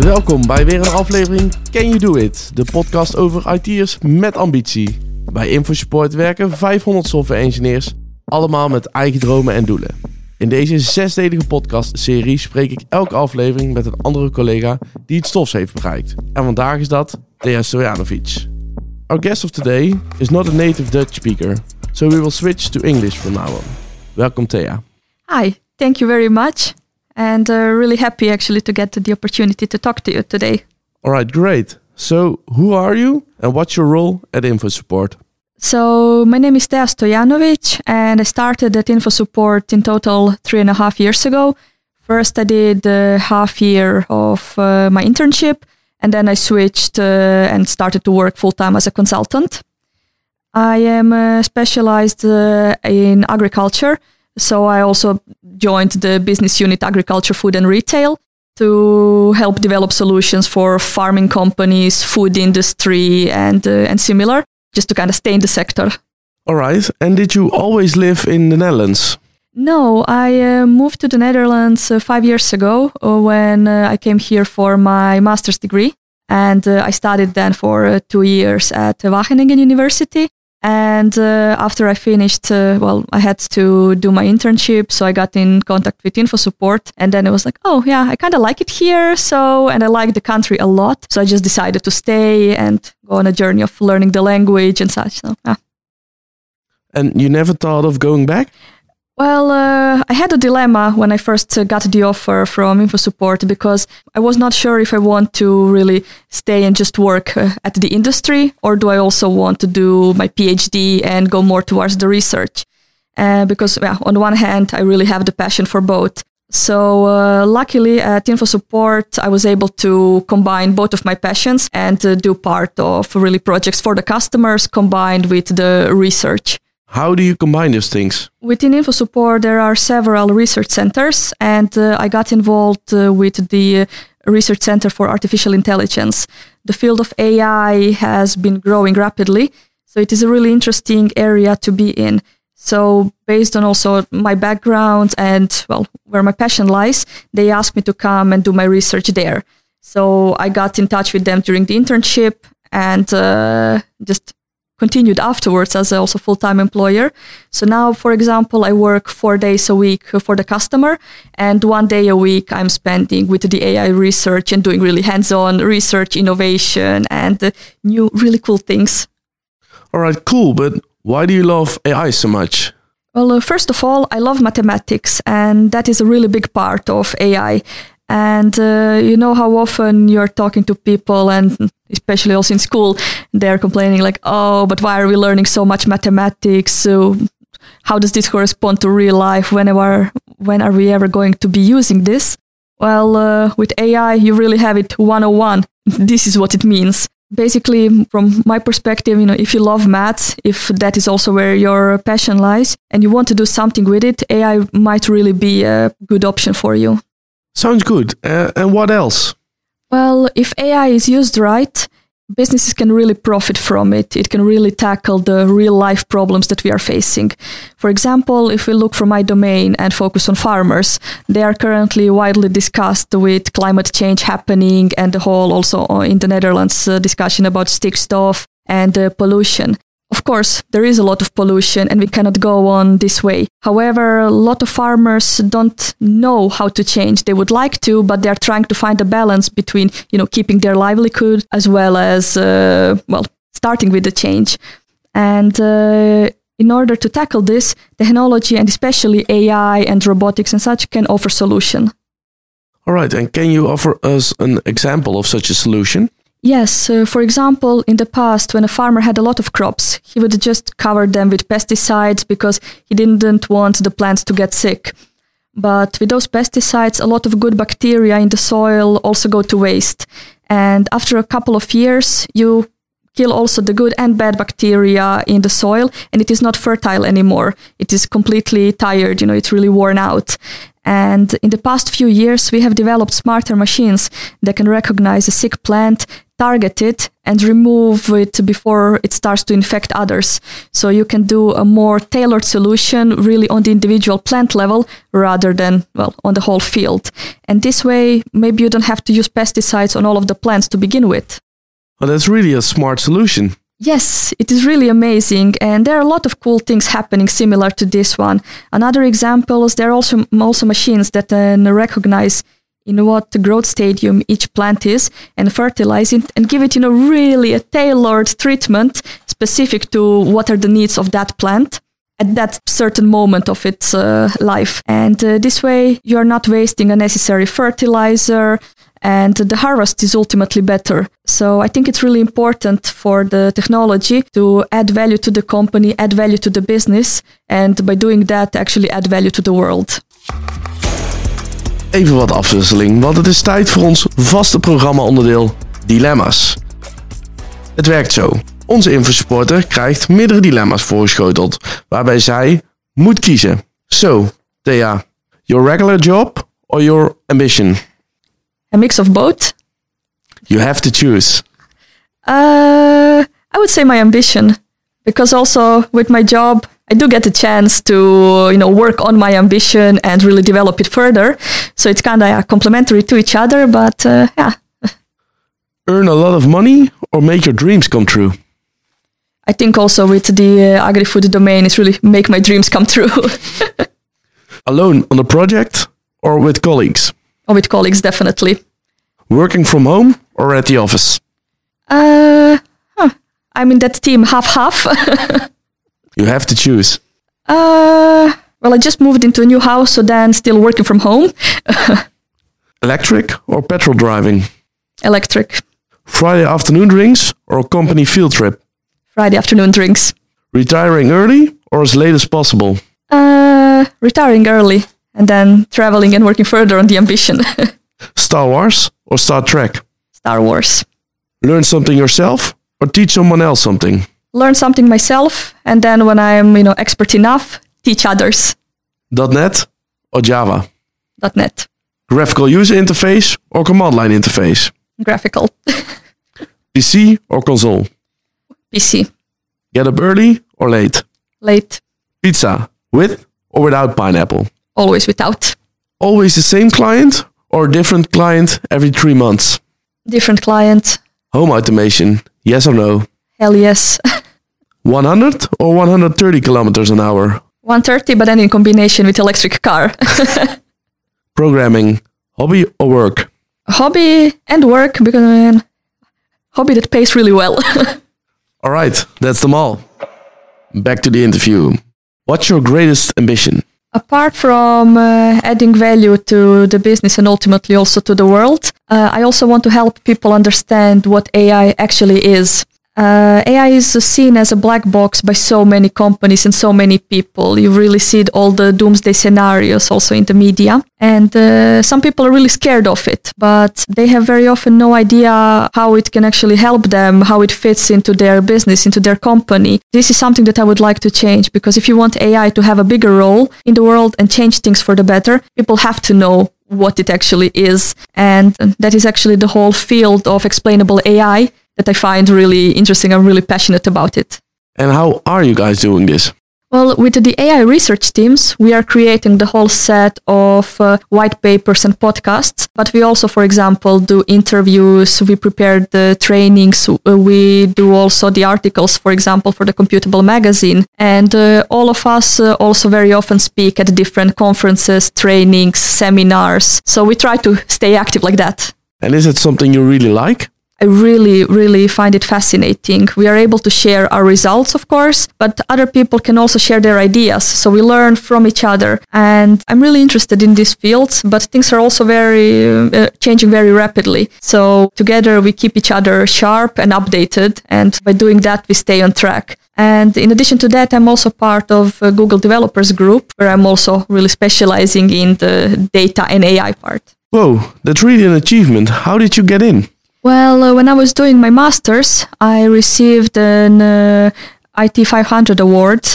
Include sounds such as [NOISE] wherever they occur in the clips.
Welkom bij weer een aflevering Can You Do It, de podcast over IT'ers met ambitie. Bij InfoSupport werken 500 software engineers, allemaal met eigen dromen en doelen. In deze zesdelige podcast-serie spreek ik elke aflevering met een andere collega die het stofs heeft bereikt. En vandaag is dat Thea Stojanovic. Our guest of today is not a native Dutch speaker, so we will switch to English from now on. Welcome, Thea. Hi, thank you very much. And uh, really happy actually to get the opportunity to talk to you today. All right, great. So, who are you and what's your role at InfoSupport? So, my name is Tea Stojanovic, and I started at InfoSupport in total three and a half years ago. First, I did a half year of uh, my internship, and then I switched uh, and started to work full time as a consultant. I am uh, specialized uh, in agriculture, so I also joined the business unit agriculture, food and retail to help develop solutions for farming companies, food industry, and uh, and similar, just to kind of stay in the sector. All right. And did you always live in the Netherlands? No, I uh, moved to the Netherlands uh, five years ago uh, when uh, I came here for my master's degree. And uh, I studied then for uh, two years at Wageningen University. And uh, after I finished, uh, well, I had to do my internship. So I got in contact with InfoSupport. And then it was like, oh, yeah, I kind of like it here. So, and I like the country a lot. So I just decided to stay and go on a journey of learning the language and such. So, yeah. And you never thought of going back? Well, uh, I had a dilemma when I first uh, got the offer from InfoSupport because I was not sure if I want to really stay and just work uh, at the industry or do I also want to do my PhD and go more towards the research. Uh, because yeah, on one hand, I really have the passion for both. So uh, luckily at InfoSupport, I was able to combine both of my passions and uh, do part of really projects for the customers combined with the research. How do you combine those things? Within InfoSupport, there are several research centers, and uh, I got involved uh, with the Research Center for Artificial Intelligence. The field of AI has been growing rapidly, so it is a really interesting area to be in. So, based on also my background and well, where my passion lies, they asked me to come and do my research there. So, I got in touch with them during the internship and uh, just continued afterwards as also full-time employer. So now, for example, I work four days a week for the customer, and one day a week I'm spending with the AI research and doing really hands-on research, innovation, and uh, new really cool things. All right, cool. But why do you love AI so much? Well, uh, first of all, I love mathematics, and that is a really big part of AI. And uh, you know how often you're talking to people, and especially also in school, they're complaining like, "Oh, but why are we learning so much mathematics? So how does this correspond to real life? When are when are we ever going to be using this?" Well, uh, with AI, you really have it 101. [LAUGHS] This is what it means. Basically, from my perspective, you know, if you love maths, if that is also where your passion lies, and you want to do something with it, AI might really be a good option for you. Sounds good. Uh, and what else? Well, if AI is used right, businesses can really profit from it. It can really tackle the real life problems that we are facing. For example, if we look for my domain and focus on farmers, they are currently widely discussed with climate change happening and the whole also in the Netherlands uh, discussion about stikstof and uh, pollution. Of course, there is a lot of pollution and we cannot go on this way. However, a lot of farmers don't know how to change. They would like to, but they're trying to find a balance between, you know, keeping their livelihood as well as, uh, well, starting with the change. And uh, in order to tackle this, technology and especially AI and robotics and such can offer solution. All right. And can you offer us an example of such a solution? Yes, uh, for example, in the past, when a farmer had a lot of crops, he would just cover them with pesticides because he didn't want the plants to get sick. But with those pesticides, a lot of good bacteria in the soil also go to waste. And after a couple of years, you kill also the good and bad bacteria in the soil, and it is not fertile anymore. It is completely tired, you know, it's really worn out. And in the past few years, we have developed smarter machines that can recognize a sick plant, target it and remove it before it starts to infect others. So you can do a more tailored solution really on the individual plant level rather than, well, on the whole field. And this way, maybe you don't have to use pesticides on all of the plants to begin with. Well, that's really a smart solution. Yes, it is really amazing, and there are a lot of cool things happening similar to this one. Another example is there are also also machines that can recognize in what growth stadium each plant is and fertilize it and give it, you know, really a tailored treatment specific to what are the needs of that plant at that certain moment of its uh, life. And uh, this way, you're not wasting unnecessary fertilizer, and the harvest is ultimately better. So I think it's really important for the technology to add value to the company, add value to the business, and by doing that, actually add value to the world. Even wat afwisseling, want het is tijd voor ons vaste programma-onderdeel Dilemma's. Het werkt zo. Onze infosupporter krijgt meerdere dilemma's voorgeschoteld, waarbij zij moet kiezen. So, Thea, your regular job or your ambition? A mix of both. You have to choose. Uh, I would say my ambition, because also with my job, I do get a chance to you know work on my ambition and really develop it further. So it's kind of yeah, complementary to each other, but uh, yeah. [LAUGHS] Earn a lot of money or make your dreams come true. I think also with the uh, agri-food domain, it's really make my dreams come true. [LAUGHS] Alone on a project or with colleagues? or with colleagues, definitely. Working from home or at the office? Uh, huh. I'm in that team half half. [LAUGHS] you have to choose. Uh, well, I just moved into a new house, so then still working from home. [LAUGHS] Electric or petrol driving? Electric. Friday afternoon drinks or company field trip? Friday afternoon drinks. Retiring early or as late as possible? Uh, retiring early and then traveling and working further on the ambition. [LAUGHS] Star Wars or Star Trek? Star Wars. Learn something yourself or teach someone else something? Learn something myself, and then when I'm you know expert enough, teach others. .NET or Java? .NET. Graphical user interface or command line interface? Graphical. [LAUGHS] PC or console? PC. Get up early or late? Late. Pizza with or without pineapple? Always without. Always the same client or different client every three months? Different client. Home automation, yes or no? Hell yes. [LAUGHS] 100 or 130 kilometers an hour? 130, but then in combination with electric car. [LAUGHS] Programming, hobby or work? Hobby and work, because man, hobby that pays really well. [LAUGHS] all right, that's them all. Back to the interview. What's your greatest ambition? Apart from uh, adding value to the business and ultimately also to the world, uh, I also want to help people understand what AI actually is. Uh, AI is seen as a black box by so many companies and so many people. You really see all the doomsday scenarios also in the media. And uh, some people are really scared of it, but they have very often no idea how it can actually help them, how it fits into their business, into their company. This is something that I would like to change because if you want AI to have a bigger role in the world and change things for the better, people have to know what it actually is. And that is actually the whole field of explainable AI that I find really interesting. I'm really passionate about it. And how are you guys doing this? Well, with the AI research teams, we are creating the whole set of uh, white papers and podcasts. But we also, for example, do interviews. We prepare the trainings. Uh, we do also the articles, for example, for the Computable magazine. And uh, all of us uh, also very often speak at different conferences, trainings, seminars. So we try to stay active like that. And is it something you really like? I really, really find it fascinating. We are able to share our results, of course, but other people can also share their ideas. So we learn from each other. And I'm really interested in these fields, but things are also very uh, changing very rapidly. So together we keep each other sharp and updated. And by doing that, we stay on track. And in addition to that, I'm also part of Google Developers Group, where I'm also really specializing in the data and AI part. Whoa, that's really an achievement. How did you get in? Well, uh, when I was doing my master's, I received an uh, IT 500 award,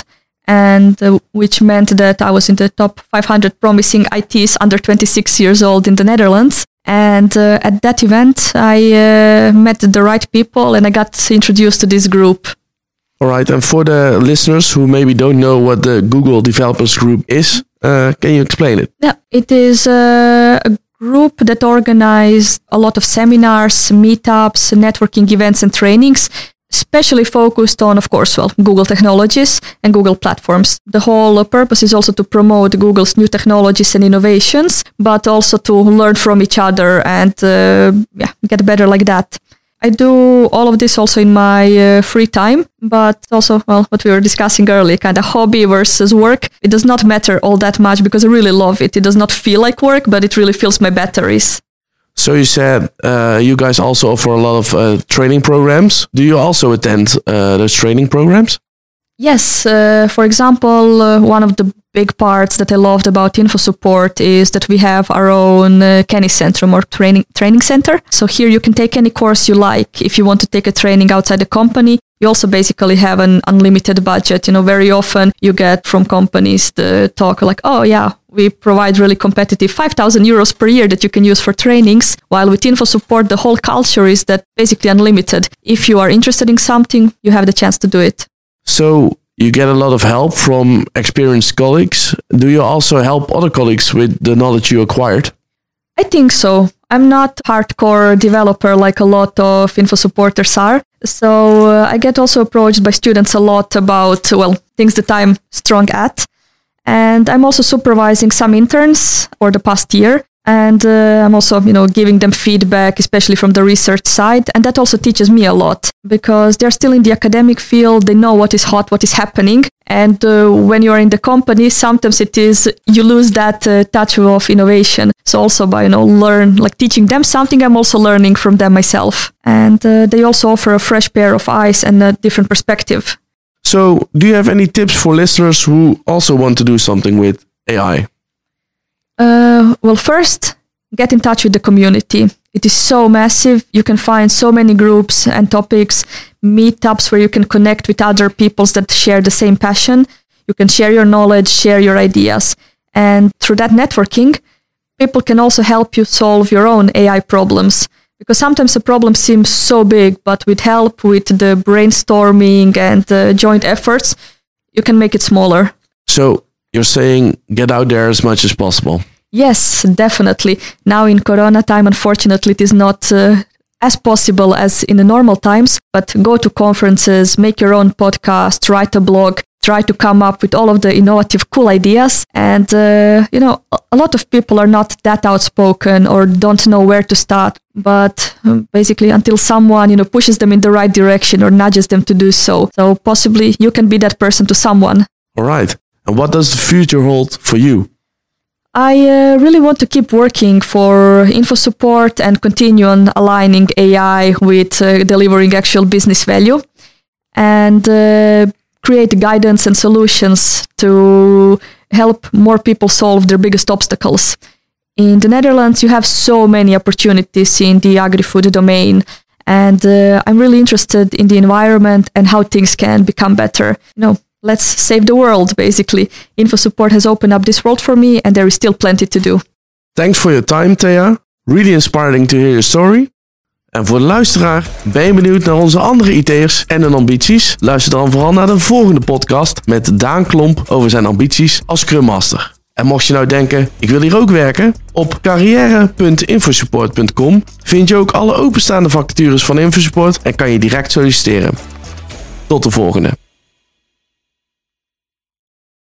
and uh, which meant that I was in the top 500 promising ITs under 26 years old in the Netherlands. And uh, at that event, I uh, met the right people and I got introduced to this group. All right. And for the listeners who maybe don't know what the Google Developers Group is, uh, can you explain it? Yeah, it is uh, a group that organizes a lot of seminars, meetups, networking events, and trainings especially focused on, of course, well, Google technologies and Google platforms. The whole purpose is also to promote Google's new technologies and innovations, but also to learn from each other and uh, yeah, get better like that. I do all of this also in my uh, free time, but also, well, what we were discussing earlier, kind of hobby versus work. It does not matter all that much because I really love it. It does not feel like work, but it really fills my batteries. So you said uh, you guys also offer a lot of uh, training programs. Do you also attend uh, those training programs? Yes. Uh, for example, uh, one of the big parts that I loved about info support is that we have our own uh, Kenniscentrum or training training center. So here you can take any course you like. If you want to take a training outside the company, you also basically have an unlimited budget. You know, very often you get from companies the talk like, oh yeah, we provide really competitive 5,000 euros per year that you can use for trainings. While with info support, the whole culture is that basically unlimited. If you are interested in something, you have the chance to do it. So you get a lot of help from experienced colleagues. Do you also help other colleagues with the knowledge you acquired? I think so. I'm not hardcore developer like a lot of info supporters are. So uh, I get also approached by students a lot about, well, things that I'm strong at. And I'm also supervising some interns for the past year. And uh, I'm also, you know, giving them feedback, especially from the research side. And that also teaches me a lot because they're still in the academic field. They know what is hot, what is happening. And uh, when you are in the company, sometimes it is, you lose that uh, touch of innovation. So also by, you know, learn, like teaching them something, I'm also learning from them myself. And uh, they also offer a fresh pair of eyes and a different perspective. So, do you have any tips for listeners who also want to do something with AI? Uh, well, first, get in touch with the community. It is so massive. You can find so many groups and topics, meetups where you can connect with other peoples that share the same passion. You can share your knowledge, share your ideas. And through that networking, people can also help you solve your own AI problems because sometimes a problem seems so big, but with help, with the brainstorming and the joint efforts, you can make it smaller. So you're saying get out there as much as possible. Yes, definitely. Now in Corona time, unfortunately, it is not uh, as possible as in the normal times, but go to conferences, make your own podcast, write a blog, try to come up with all of the innovative, cool ideas. And, uh, you know, a lot of people are not that outspoken or don't know where to start. But um, basically, until someone, you know, pushes them in the right direction or nudges them to do so. So possibly you can be that person to someone. All right. And what does the future hold for you? I uh, really want to keep working for info support and continue on aligning AI with uh, delivering actual business value and uh, create guidance and solutions to help more people solve their biggest obstacles. In the Netherlands, you have so many opportunities in the agri food domain. And uh, I'm really interested in the environment and how things can become better. You know, let's save the world, basically. Info support has opened up this world for me, and there is still plenty to do. Thanks for your time, Thea. Really inspiring to hear your story. En voor de luisteraar, ben je benieuwd naar onze andere IT'ers en hun ambities? Luister dan vooral naar de volgende podcast met Daan Klomp over zijn ambities als Scrum Master. En mocht je nou denken, ik wil hier ook werken, op carrière.infosupport.com vind je ook alle openstaande vacatures van InfoSupport en kan je direct solliciteren. Tot de volgende.